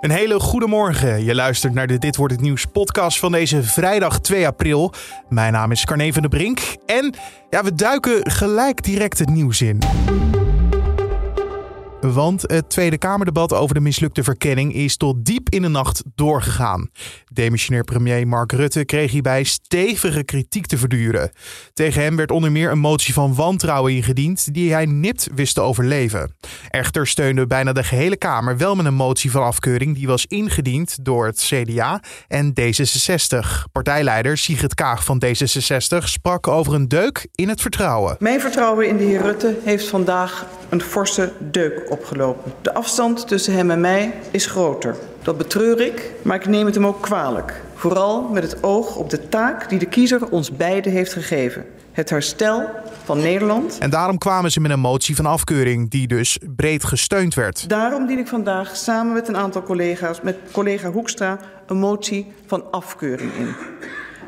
Een hele goede morgen. Je luistert naar de Dit wordt het nieuws podcast van deze vrijdag 2 april. Mijn naam is Carne van der Brink en ja, we duiken gelijk direct het nieuws in. Want het Tweede Kamerdebat over de mislukte verkenning is tot diep in de nacht doorgegaan. Demissionair premier Mark Rutte kreeg hierbij stevige kritiek te verduren. Tegen hem werd onder meer een motie van wantrouwen ingediend die hij nipt wist te overleven. Echter steunde bijna de gehele Kamer wel met een motie van afkeuring die was ingediend door het CDA en D66. Partijleider Sigrid Kaag van D66 sprak over een deuk in het vertrouwen. Mijn vertrouwen in de heer Rutte heeft vandaag een forse deuk opgelopen. De afstand tussen hem en mij is groter. Dat betreur ik, maar ik neem het hem ook kwalijk. Vooral met het oog op de taak die de kiezer ons beiden heeft gegeven. Het herstel van Nederland. En daarom kwamen ze met een motie van afkeuring, die dus breed gesteund werd. Daarom dien ik vandaag samen met een aantal collega's, met collega Hoekstra, een motie van afkeuring in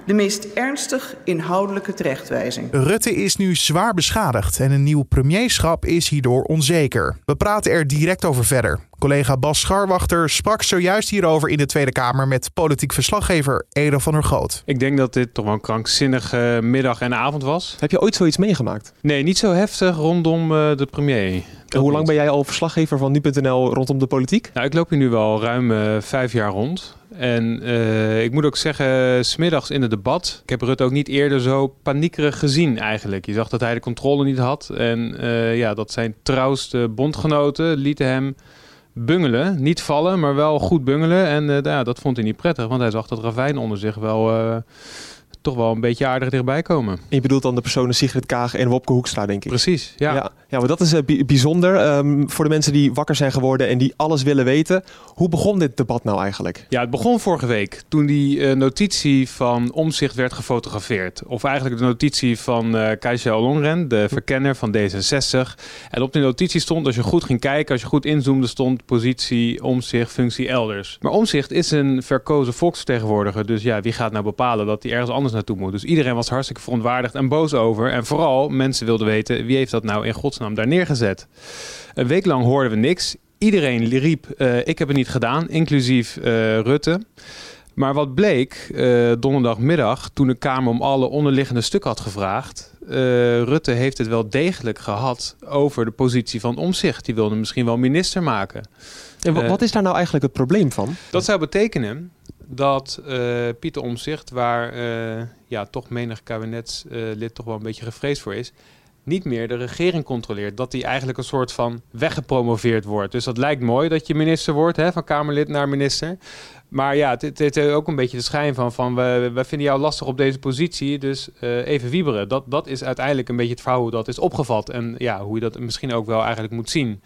de meest ernstig inhoudelijke terechtwijzing. Rutte is nu zwaar beschadigd en een nieuw premierschap is hierdoor onzeker. We praten er direct over verder. Collega Bas Scharwachter sprak zojuist hierover in de Tweede Kamer met politiek verslaggever Edo van der Goot. Ik denk dat dit toch wel een krankzinnige middag en avond was. Heb je ooit zoiets meegemaakt? Nee, niet zo heftig rondom uh, de premier. En hoe lang ben jij al verslaggever van nu.nl rondom de politiek? Nou, ik loop hier nu al ruim uh, vijf jaar rond. En uh, ik moet ook zeggen, smiddags in het debat. Ik heb Rutte ook niet eerder zo paniekerig gezien eigenlijk. Je zag dat hij de controle niet had. En uh, ja, dat zijn trouwste bondgenoten lieten hem bungelen. Niet vallen, maar wel goed bungelen. En ja, dat vond hij niet prettig, want hij zag dat ravijn onder zich wel toch wel een beetje aardig dichtbij komen. je bedoelt dan de personen Sigrid Kaag en Wopke Hoekstra, denk ik? Precies, ja. Ja, ja maar dat is uh, bijzonder um, voor de mensen die wakker zijn geworden en die alles willen weten. Hoe begon dit debat nou eigenlijk? Ja, het begon vorige week toen die uh, notitie van Omzicht werd gefotografeerd. Of eigenlijk de notitie van uh, Kajsa Ollongren, de verkenner van D66. En op die notitie stond, als je goed ging kijken, als je goed inzoomde, stond positie, omzicht, functie elders. Maar Omzicht is een verkozen volksvertegenwoordiger. Dus ja, wie gaat nou bepalen dat hij ergens anders naartoe moet. Dus iedereen was hartstikke verontwaardigd en boos over. En vooral mensen wilden weten wie heeft dat nou in godsnaam daar neergezet. Een week lang hoorden we niks. Iedereen riep: uh, ik heb het niet gedaan, inclusief uh, Rutte. Maar wat bleek uh, donderdagmiddag, toen de Kamer om alle onderliggende stukken had gevraagd. Rutte heeft het wel degelijk gehad over de positie van omzicht. Die wilde misschien wel minister maken. En wat is daar nou eigenlijk het probleem van? Dat zou betekenen dat uh, Pieter Omzicht, waar uh, ja, toch menig kabinetslid toch wel een beetje gevreesd voor is, niet meer de regering controleert. Dat hij eigenlijk een soort van weggepromoveerd wordt. Dus dat lijkt mooi dat je minister wordt, hè, van Kamerlid naar minister. Maar ja, het, heeft ook een beetje de schijn van, van we, vinden jou lastig op deze positie, dus uh, even wieberen. Dat, dat is uiteindelijk een beetje het verhaal hoe dat is opgevat. En ja, hoe je dat misschien ook wel eigenlijk moet zien.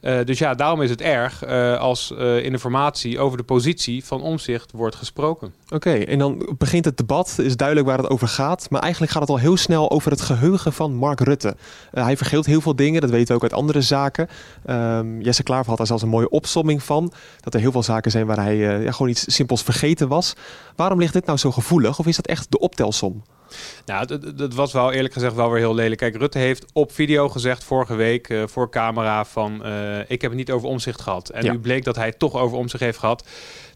Uh, dus ja, daarom is het erg uh, als uh, in de formatie over de positie van omzicht wordt gesproken. Oké, en dan begint het debat, is duidelijk waar het over gaat. Maar eigenlijk gaat het al heel snel over het geheugen van Mark Rutte. hij vergeelt heel veel dingen, dat weten we ook uit andere zaken. Um, Jesse Klaver had daar zelfs een mooie opsomming van. Dat er heel veel zaken zijn waar hij ja, gewoon iets simpels vergeten was. Waarom ligt dit nou zo gevoelig? Of is dat echt de optelsom? Nou, dat was wel eerlijk gezegd wel weer heel lelijk. Kijk, Rutte heeft op video gezegd vorige week uh, voor camera van... Uh, ik heb het niet over omzicht gehad. En ja. nu bleek dat hij het toch over omzicht heeft gehad.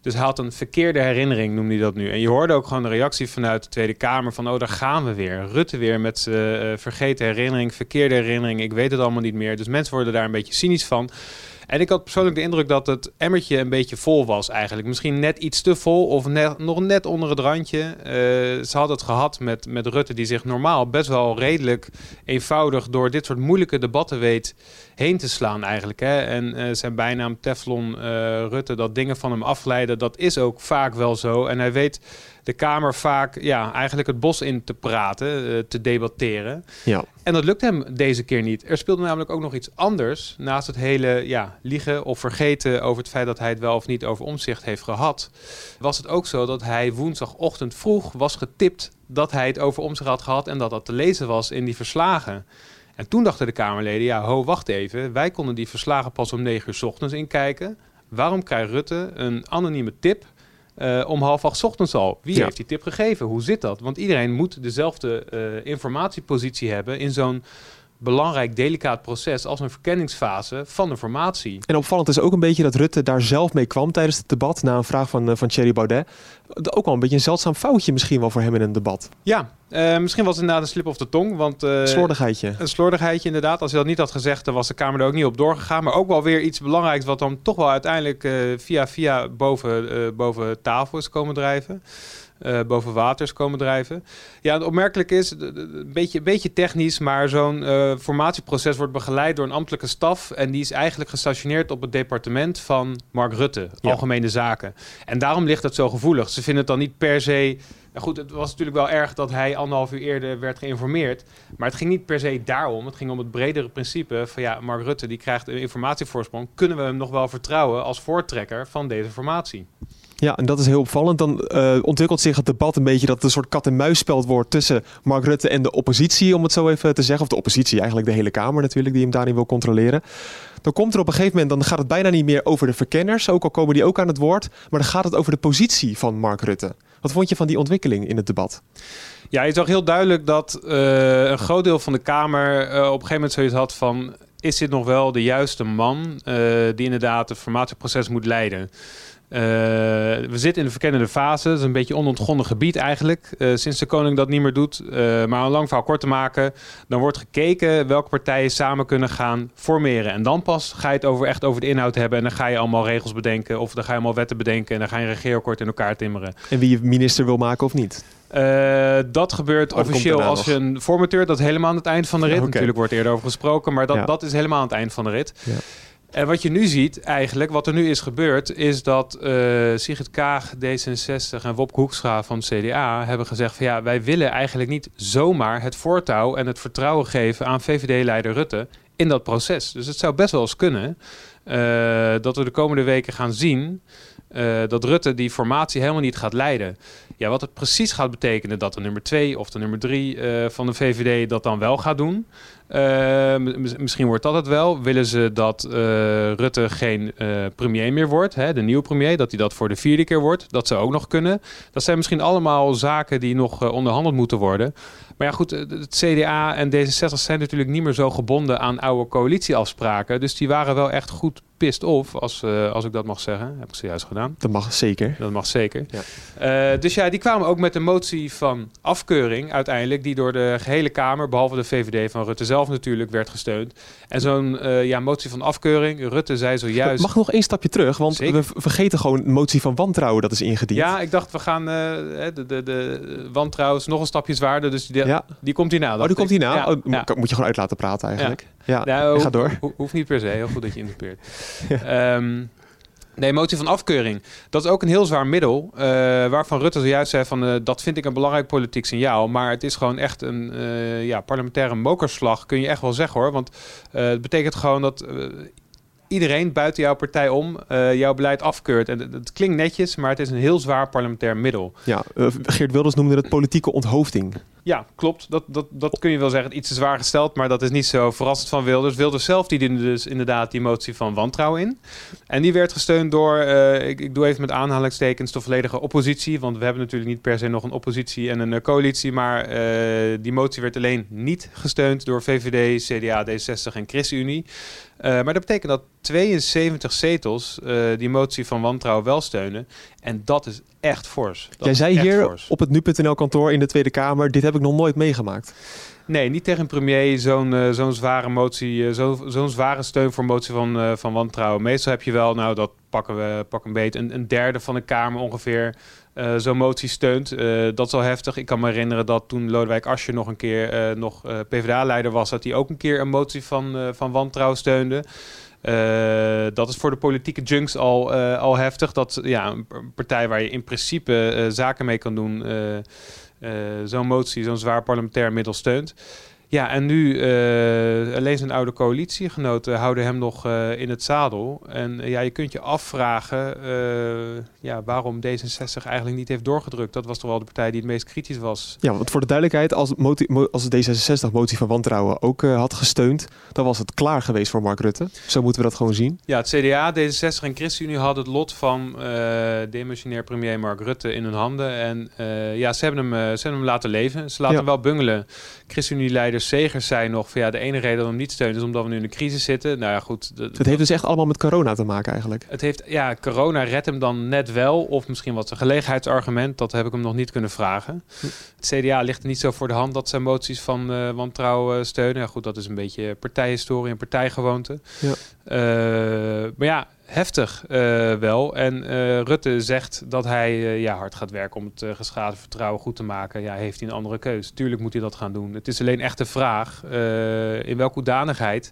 Dus hij had een verkeerde herinnering, noemde hij dat nu. En je hoorde ook gewoon de reactie vanuit de Tweede Kamer van... oh, daar gaan we weer. Rutte weer met zijn uh, vergeten herinnering, verkeerde herinnering. Ik weet het allemaal niet meer. Dus mensen worden daar een beetje cynisch van. En ik had persoonlijk de indruk dat het emmertje een beetje vol was eigenlijk. Misschien net iets te vol of net, nog net onder het randje. Uh, ze had het gehad met, met Rutte die zich normaal best wel redelijk eenvoudig door dit soort moeilijke debatten weet heen te slaan eigenlijk. Hè? En uh, zijn bijnaam Teflon uh, Rutte, dat dingen van hem afleiden, dat is ook vaak wel zo. En hij weet de Kamer vaak ja, eigenlijk het bos in te praten, uh, te debatteren. Ja. En dat lukt hem deze keer niet. Er speelde namelijk ook nog iets anders. Naast het hele ja, liegen of vergeten over het feit dat hij het wel of niet over omzicht heeft gehad, was het ook zo dat hij woensdagochtend vroeg was getipt dat hij het over omzicht had gehad en dat dat te lezen was in die verslagen. En toen dachten de Kamerleden, ja, ho, wacht even. Wij konden die verslagen pas om negen uur s ochtends inkijken. Waarom krijgt Rutte een anonieme tip uh, om half acht ochtends al? Wie ja. heeft die tip gegeven? Hoe zit dat? Want iedereen moet dezelfde uh, informatiepositie hebben in zo'n belangrijk, delicaat proces als een verkenningsfase van de formatie. En opvallend is ook een beetje dat Rutte daar zelf mee kwam tijdens het debat na een vraag van, uh, van Thierry Baudet. Ook wel een beetje een zeldzaam foutje misschien wel voor hem in een debat. Ja, uh, misschien was het inderdaad een slip of de tong. Want, uh, slordigheidje. Een slordigheidje inderdaad. Als hij dat niet had gezegd, dan was de Kamer er ook niet op doorgegaan. Maar ook wel weer iets belangrijks wat dan toch wel uiteindelijk via via boven, boven tafel is komen drijven. Boven waters komen drijven. Ja, het opmerkelijk is, een beetje, beetje technisch, maar zo'n formatieproces wordt begeleid door een ambtelijke staf. En die is eigenlijk gestationeerd op het departement van Mark Rutte, Algemene Zaken. En daarom ligt het zo gevoelig. Ze vinden het dan niet per se. Nou goed, het was natuurlijk wel erg dat hij anderhalf uur eerder werd geïnformeerd. Maar het ging niet per se daarom. Het ging om het bredere principe van ja, Mark Rutte die krijgt een informatievoorsprong. Kunnen we hem nog wel vertrouwen als voortrekker van deze formatie? Ja, en dat is heel opvallend. Dan uh, ontwikkelt zich het debat een beetje dat het een soort kat-en-muisspel wordt tussen Mark Rutte en de oppositie, om het zo even te zeggen. Of de oppositie, eigenlijk de hele Kamer natuurlijk, die hem daarin wil controleren. Dan komt er op een gegeven moment, dan gaat het bijna niet meer over de verkenners, ook al komen die ook aan het woord. Maar dan gaat het over de positie van Mark Rutte. Wat vond je van die ontwikkeling in het debat? Ja, je zag heel duidelijk dat uh, een groot deel van de Kamer uh, op een gegeven moment zoiets had van... is dit nog wel de juiste man die inderdaad het formatieproces moet leiden? Uh, we zitten in de verkennende fase. Het is een beetje onontgonnen gebied eigenlijk. Uh, sinds de koning dat niet meer doet. Uh, maar een lang verhaal kort te maken. Dan wordt gekeken welke partijen samen kunnen gaan formeren. En dan pas ga je het over, echt over de inhoud hebben. En dan ga je allemaal regels bedenken. Of dan ga je allemaal wetten bedenken. En dan ga je een regeerakkoord in elkaar timmeren. En wie je minister wil maken of niet? dat gebeurt oh, officieel als je een formateur. Dat helemaal aan het eind van de rit. Okay. Natuurlijk wordt eerder over gesproken. Maar dat, ja. dat is helemaal aan het eind van de rit. Ja. En wat je nu ziet eigenlijk, wat er nu is gebeurd, is dat uh, Sigrid Kaag, D66 en Wopke Hoekstra van CDA hebben gezegd van ja, wij willen eigenlijk niet zomaar het voortouw en het vertrouwen geven aan VVD-leider Rutte in dat proces. Dus het zou best wel eens kunnen uh, dat we de komende weken gaan zien uh, dat Rutte die formatie helemaal niet gaat leiden. Ja, wat het precies gaat betekenen dat de nummer 2 of de nummer 3 uh, van de VVD dat dan wel gaat doen. Uh, misschien wordt dat het wel. Willen ze dat Rutte geen premier meer wordt, hè, de nieuwe premier, dat hij dat voor de vierde keer wordt. Dat zou ook nog kunnen. Dat zijn misschien allemaal zaken die nog onderhandeld moeten worden. Maar ja, goed, het CDA en D66 zijn natuurlijk niet meer zo gebonden aan oude coalitieafspraken. Dus die waren wel echt goed pissed off, als, uh, als ik dat mag zeggen. Heb ik zojuist gedaan. Dat mag zeker. Dat mag zeker. Ja. Uh, dus ja, die kwamen ook met een motie van afkeuring uiteindelijk, die door de gehele Kamer, behalve de VVD van Rutte zelf natuurlijk, werd gesteund. En zo'n uh, ja, motie van afkeuring, Rutte zei zojuist... Mag nog één stapje terug, want zeker. we vergeten gewoon motie van wantrouwen dat is ingediend. Ja, ik dacht we gaan de, de, de wantrouwen is nog een stapje zwaarder, dus die, ja. die komt hierna. Oh, die komt hierna? Ja. Oh. Moet je gewoon uit laten praten eigenlijk. Ja, nou, ga door. Ho hoeft niet per se, heel goed dat je interpeert. Ja. Um, de motie van afkeuring. Dat is ook een heel zwaar middel. Uh, waarvan Rutte zojuist zei van uh, dat vind ik een belangrijk politiek signaal. Maar het is gewoon echt een uh, ja, parlementaire mokerslag. Kun je echt wel zeggen hoor. Want het betekent gewoon dat iedereen buiten jouw partij om jouw beleid afkeurt. En het klinkt netjes, maar het is een heel zwaar parlementair middel. Ja, Geert Wilders noemde het politieke onthoofding. Ja, klopt. Dat, dat, dat kun je wel zeggen. Iets te zwaar gesteld, maar dat is niet zo verrassend van Wilders. Wilders zelf die diende dus inderdaad die motie van wantrouwen in. En die werd gesteund door, uh, ik, ik, doe even met aanhalingstekens, de volledige oppositie. Want we hebben natuurlijk niet per se nog een oppositie en een uh, coalitie. Maar uh, die motie werd alleen niet gesteund door VVD, CDA, D60 en ChristenUnie. maar dat betekent dat 72 zetels die motie van wantrouwen wel steunen. En dat is echt fors. Dat Jij zei hier fors. op het nu.nl kantoor in de Tweede Kamer, dit heb ik nog nooit meegemaakt. Nee, niet tegen een premier zo'n uh, zo'n zware motie, uh, zo'n zo zware steun voor motie van, uh, van wantrouwen. Meestal heb je wel, nou dat pakken we pak een beetje, een, een derde van de Kamer ongeveer zo'n motie steunt. dat is al heftig. Ik kan me herinneren dat toen Lodewijk Asscher nog een keer nog PvdA-leider was, dat hij ook een keer een motie van, van wantrouwen steunde. Uh, dat is voor de politieke junks al, uh, al heftig. Dat ja, een partij waar je in principe uh, zaken mee kan doen, zo'n motie, zo'n zwaar parlementair middel steunt. Ja, en nu uh, alleen zijn oude coalitiegenoten houden hem nog uh, in het zadel. En uh, ja, je kunt je afvragen ja, waarom D66 eigenlijk niet heeft doorgedrukt. Dat was toch wel de partij die het meest kritisch was. Ja, want voor de duidelijkheid, als, als D66 motie van wantrouwen ook had gesteund, dan was het klaar geweest voor Mark Rutte. Zo moeten we dat gewoon zien. Ja, het CDA, D66 en ChristenUnie hadden het lot van demissionair premier Mark Rutte in hun handen. En ja, ze hebben, hem, ze hebben hem laten leven. Ze laten ja. hem wel bungelen. ChristenUnie-leider Segers zei nog van ja, de ene reden om hem niet steunen is omdat we nu in een crisis zitten. Nou ja, goed. Het heeft dus echt allemaal met corona te maken eigenlijk. Het heeft, ja, corona redt hem dan net wel. Of misschien wat een gelegenheidsargument. Dat heb ik hem nog niet kunnen vragen. Het CDA ligt er niet zo voor de hand dat ze moties van uh, wantrouwen steunen. Ja, goed, dat is een beetje partijhistorie en partijgewoonte. Ja. Uh, maar ja, heftig uh, wel. En uh, Rutte zegt dat hij uh, ja, hard gaat werken om het geschade vertrouwen goed te maken. Ja, heeft hij een andere keus? Tuurlijk moet hij dat gaan doen. Het is alleen echt de vraag in welke hoedanigheid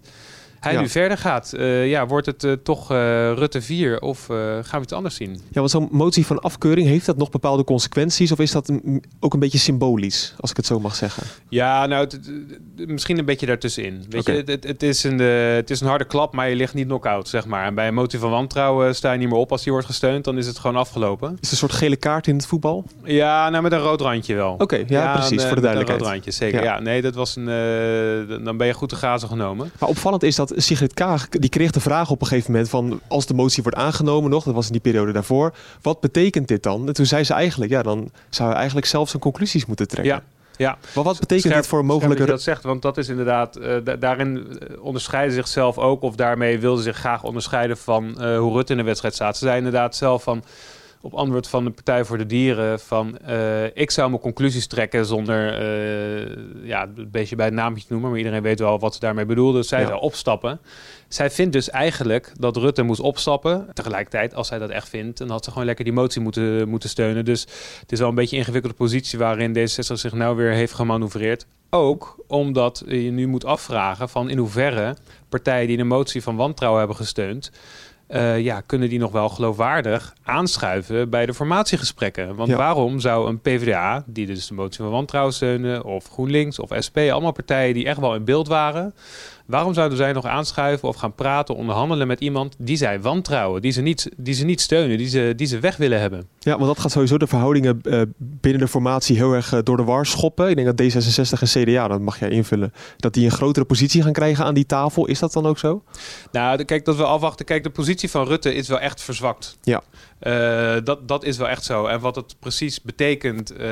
hij nu verder gaat. Uh, ja, wordt het uh, toch uh, Rutte 4 of gaan we het anders zien? Ja, want zo'n motie van afkeuring, heeft dat nog bepaalde consequenties? Of is dat een, ook een beetje symbolisch, als ik het zo mag zeggen? Ja, nou, het, misschien een beetje daartussenin. Weet okay. je, het, het, is een, het is een harde klap, maar je ligt niet knock-out, zeg maar. En bij een motie van wantrouwen sta je niet meer op als die wordt gesteund. Dan is het gewoon afgelopen. Is het een soort gele kaart in het voetbal? Ja, nou, met een rood randje wel. Oké, okay, ja, ja, precies, voor de duidelijkheid. Een rood randje, zeker. Ja. ja, nee, dat was een... dan ben je goed te grazen genomen. Maar opvallend is dat Sigrid Kaag, die kreeg de vraag op een gegeven moment van... als de motie wordt aangenomen nog, dat was in die periode daarvoor... wat betekent dit dan? En toen zei ze eigenlijk, ja, dan zou je eigenlijk zelf zijn conclusies moeten trekken. Ja. Ja. Maar wat betekent scherp, dit voor mogelijke... dat zegt, want dat is inderdaad... Uh, daarin onderscheiden zichzelf ook... of daarmee wilden zich graag onderscheiden van uh, hoe Rutte in de wedstrijd staat. Ze zei inderdaad zelf van op antwoord van de Partij voor de Dieren van uh, ik zou mijn conclusies trekken zonder uh, ja, een beetje bij het naamje te noemen, maar iedereen weet wel wat ze daarmee bedoelde. Zij ja. zou opstappen. Zij vindt dus eigenlijk dat Rutte moest opstappen. Tegelijkertijd, als zij dat echt vindt, dan had ze gewoon lekker die motie moeten, moeten steunen. Dus het is wel een beetje een ingewikkelde positie waarin D66 zich nou weer heeft gemanoeuvreerd. Ook omdat je nu moet afvragen van in hoeverre partijen die de motie van wantrouwen hebben gesteund, uh, ja, kunnen die nog wel geloofwaardig aanschuiven bij de formatiegesprekken? Want waarom zou een PvdA, die dus de motie van wantrouwen steunen, of GroenLinks of SP, allemaal partijen die echt wel in beeld waren, Waarom zouden zij nog aanschuiven of gaan praten, onderhandelen met iemand die zij wantrouwen, die ze niet, die ze niet steunen, die ze, die ze weg willen hebben? Ja, want dat gaat sowieso de verhoudingen uh, binnen de formatie heel erg uh, door de war schoppen. Ik denk dat D66 en CDA, dat mag jij invullen, dat die een grotere positie gaan krijgen aan die tafel. Is dat dan ook zo? Nou, kijk, dat we afwachten. Kijk, de positie van Rutte is wel echt verzwakt. Ja. Uh, dat, dat is wel echt zo. En wat het precies betekent, uh,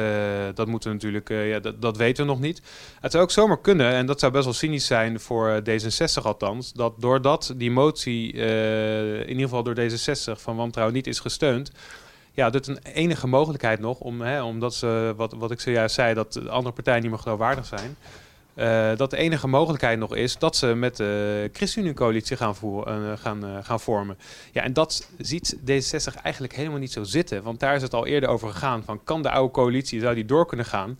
dat moeten natuurlijk, uh, ja, dat, dat weten we nog niet. Het zou ook zomaar kunnen, en dat zou best wel cynisch zijn voor D66 althans, dat doordat die motie, in ieder geval door D66 van wantrouwen niet is gesteund, ja, dit een enige mogelijkheid nog om, hè, omdat ze, wat, wat ik zojuist zei, dat de andere partijen niet meer geloofwaardig zijn. Uh, dat de enige mogelijkheid nog is dat ze met de ChristenUnie-coalitie gaan, uh, gaan, uh, gaan vormen. Ja, en dat ziet D66 eigenlijk helemaal niet zo zitten. Want daar is het al eerder over gegaan van kan de oude coalitie, zou die door kunnen gaan?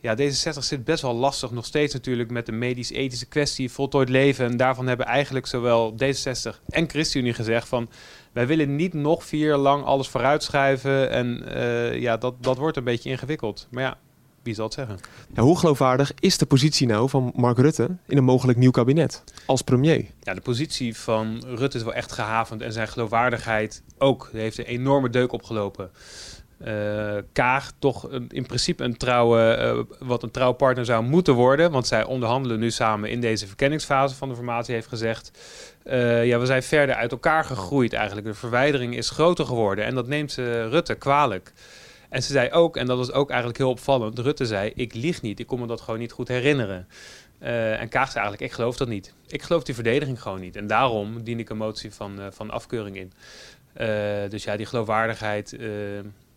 Ja, D66 zit best wel lastig nog steeds natuurlijk met de medisch-ethische kwestie, voltooid leven. En daarvan hebben eigenlijk zowel D66 en ChristenUnie gezegd van wij willen niet nog vier jaar lang alles vooruitschuiven. En ja, dat, dat wordt een beetje ingewikkeld. Maar ja, wie zal het zeggen? Ja, hoe geloofwaardig is de positie nou van Mark Rutte in een mogelijk nieuw kabinet als premier? Ja, de positie van Rutte is wel echt gehavend en zijn geloofwaardigheid ook. Hij heeft een enorme deuk opgelopen. Uh, Kaag toch een, in principe een trouwe, uh, wat een trouwpartner zou moeten worden. Want zij onderhandelen nu samen in deze verkenningsfase van de formatie, heeft gezegd. Uh, ja, we zijn verder uit elkaar gegroeid eigenlijk. De verwijdering is groter geworden en dat neemt Rutte kwalijk. En ze zei ook, en dat was ook eigenlijk heel opvallend, Rutte zei, ik lieg niet, ik kon me dat gewoon niet goed herinneren. Uh, en Kaag zei eigenlijk, ik geloof dat niet. Ik geloof die verdediging gewoon niet. En daarom dien ik een motie van, uh, van afkeuring in. Uh, dus ja, die geloofwaardigheid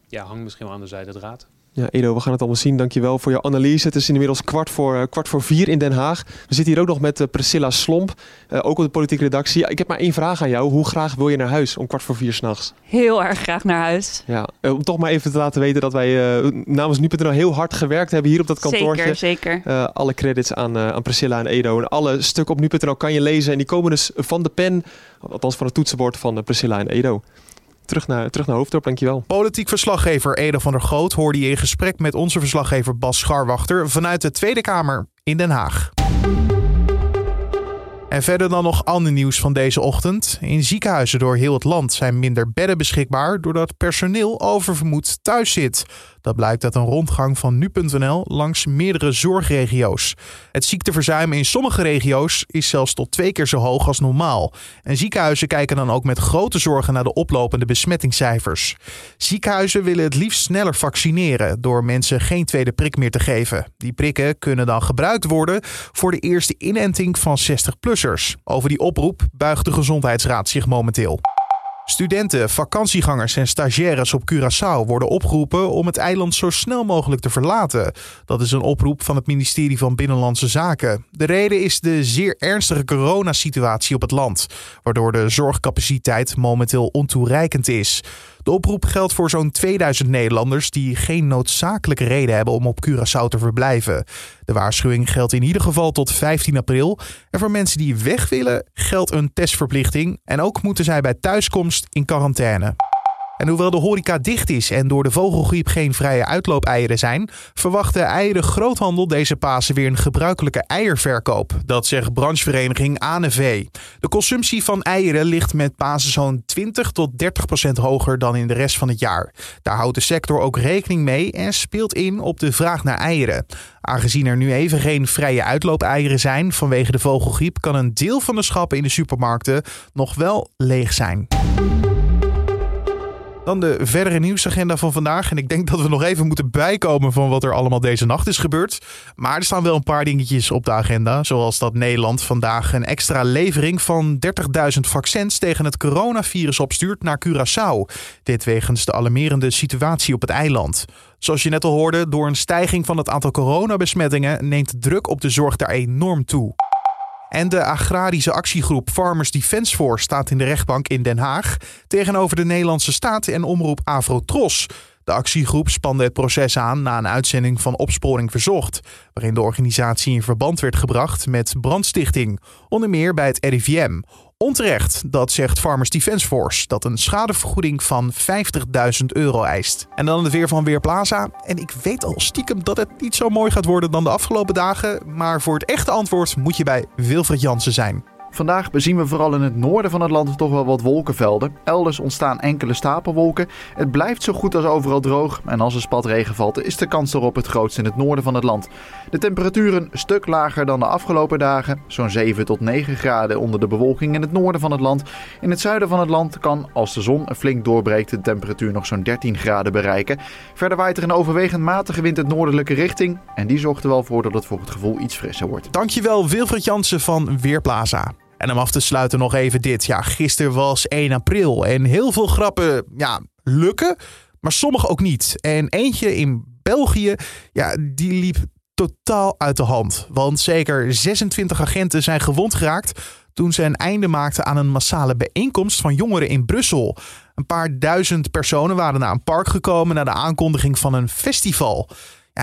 ja, hangt misschien wel aan de zijde draad. Ja, Edo, we gaan het allemaal zien. Dankjewel voor je analyse. Het is inmiddels kwart voor, uh, kwart voor vier in Den Haag. We zitten hier ook nog met uh, Priscilla Slomp, uh, ook op de politieke redactie. Ik heb maar één vraag aan jou. Hoe graag wil je naar huis om kwart voor vier s'nachts? Heel erg graag naar huis. Ja, om toch maar even te laten weten dat wij namens nu.nl heel hard gewerkt hebben hier op dat kantoortje. Zeker, zeker. alle credits aan, aan Priscilla en Edo. En alle stukken op nu.nl kan je lezen. En die komen dus van de pen, althans van het toetsenbord van Priscilla en Edo. Terug naar, terug naar Hoofddorp, dankjewel. Politiek verslaggever Ede van der Groot hoorde je in gesprek met onze verslaggever Bas Scharwachter vanuit de Tweede Kamer in Den Haag. En verder dan nog ander nieuws van deze ochtend. In ziekenhuizen door heel het land zijn minder bedden beschikbaar doordat personeel oververmoed thuis zit. Dat blijkt uit een rondgang van nu.nl langs meerdere zorgregio's. Het ziekteverzuim in sommige regio's is zelfs tot twee keer zo hoog als normaal. En ziekenhuizen kijken dan ook met grote zorgen naar de oplopende besmettingscijfers. Ziekenhuizen willen het liefst sneller vaccineren door mensen geen tweede prik meer te geven. Die prikken kunnen dan gebruikt worden voor de eerste inenting van 60-plussers. Over die oproep buigt de Gezondheidsraad zich momenteel. Studenten, vakantiegangers en stagiaires op Curaçao worden opgeroepen om het eiland zo snel mogelijk te verlaten. Dat is een oproep van het ministerie van Binnenlandse Zaken. De reden is de zeer ernstige coronasituatie op het land, waardoor de zorgcapaciteit momenteel ontoereikend is. De oproep geldt voor zo'n 2000 Nederlanders die geen noodzakelijke reden hebben om op Curaçao te verblijven. De waarschuwing geldt in ieder geval tot 15 april. En voor mensen die weg willen geldt een testverplichting. En ook moeten zij bij thuiskomst in quarantaine. En hoewel de horeca dicht is en door de vogelgriep geen vrije uitloopeieren zijn, verwacht de eieren groothandel deze Pasen weer een gebruikelijke eierverkoop. Dat zegt branchevereniging ANV. De consumptie van eieren ligt met Pasen zo'n 20 tot 30 procent hoger dan in de rest van het jaar. Daar houdt de sector ook rekening mee en speelt in op de vraag naar eieren. Aangezien er nu even geen vrije uitloopeieren zijn vanwege de vogelgriep, kan een deel van de schappen in de supermarkten nog wel leeg zijn. Dan de verdere nieuwsagenda van vandaag. En ik denk dat we nog even moeten bijkomen van wat er allemaal deze nacht is gebeurd. Maar er staan wel een paar dingetjes op de agenda. Zoals dat Nederland vandaag een extra levering van 30.000 vaccins tegen het coronavirus opstuurt naar Curaçao. Dit wegens de alarmerende situatie op het eiland. Zoals je net al hoorde, door een stijging van het aantal coronabesmettingen neemt de druk op de zorg daar enorm toe. En de agrarische actiegroep Farmers Defence Force staat in de rechtbank in Den Haag tegenover de Nederlandse staat en omroep Avrotros. De actiegroep spande het proces aan na een uitzending van Opsporing Verzocht, waarin de organisatie in verband werd gebracht met brandstichting, onder meer bij het RIVM. Onterecht, dat zegt Farmers Defence Force, dat een schadevergoeding van 50.000 euro eist. En dan het weer van Weerplaza. En ik weet al stiekem dat het niet zo mooi gaat worden dan de afgelopen dagen, maar voor het echte antwoord moet je bij Wilfred Jansen zijn. Vandaag bezien we vooral in het noorden van het land toch wel wat wolkenvelden. Elders ontstaan enkele stapelwolken. Het blijft zo goed als overal droog. En als er spatregen valt, is de kans erop het grootst in het noorden van het land. De temperaturen een stuk lager dan de afgelopen dagen. Zo'n 7 tot 9 graden onder de bewolking in het noorden van het land. In het zuiden van het land kan, als de zon flink doorbreekt, de temperatuur nog zo'n 13 graden bereiken. Verder waait er een overwegend matige wind uit noordelijke richting. En die zorgt er wel voor dat het voor het gevoel iets frisser wordt. Dankjewel Wilfred Jansen van Weerplaza. En om af te sluiten nog even dit. Ja, gisteren was 1 april en heel veel grappen ja, lukken, maar sommige ook niet. En eentje in België, ja, die liep totaal uit de hand. Want zeker 26 agenten zijn gewond geraakt toen ze een einde maakten aan een massale bijeenkomst van jongeren in Brussel. Een paar duizend personen waren naar een park gekomen na de aankondiging van een festival.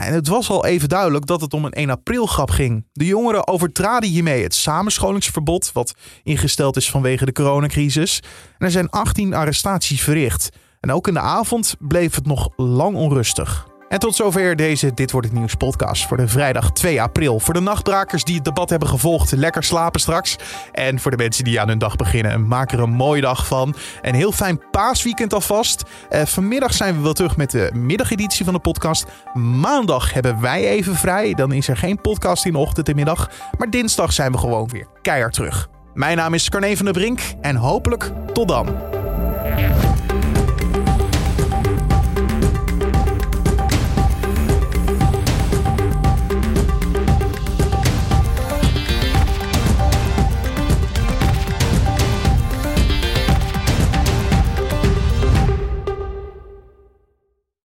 En het was al even duidelijk dat het om een 1 april grap ging. De jongeren overtraden hiermee het samenscholingsverbod, wat ingesteld is vanwege de coronacrisis. Er zijn 18 arrestaties verricht. En ook in de avond bleef het nog lang onrustig. En tot zover deze Dit Wordt Het Nieuws podcast voor de vrijdag 2 april. Voor de nachtbrakers die het debat hebben gevolgd, lekker slapen straks. En voor de mensen die aan hun dag beginnen, maak er een mooie dag van. Een heel fijn paasweekend alvast. Uh, vanmiddag zijn we wel terug met de middageditie van de podcast. Maandag hebben wij even vrij. Dan is er geen podcast in de ochtend en middag. Maar dinsdag zijn we gewoon weer keihard terug. Mijn naam is Carne van der Brink en hopelijk tot dan.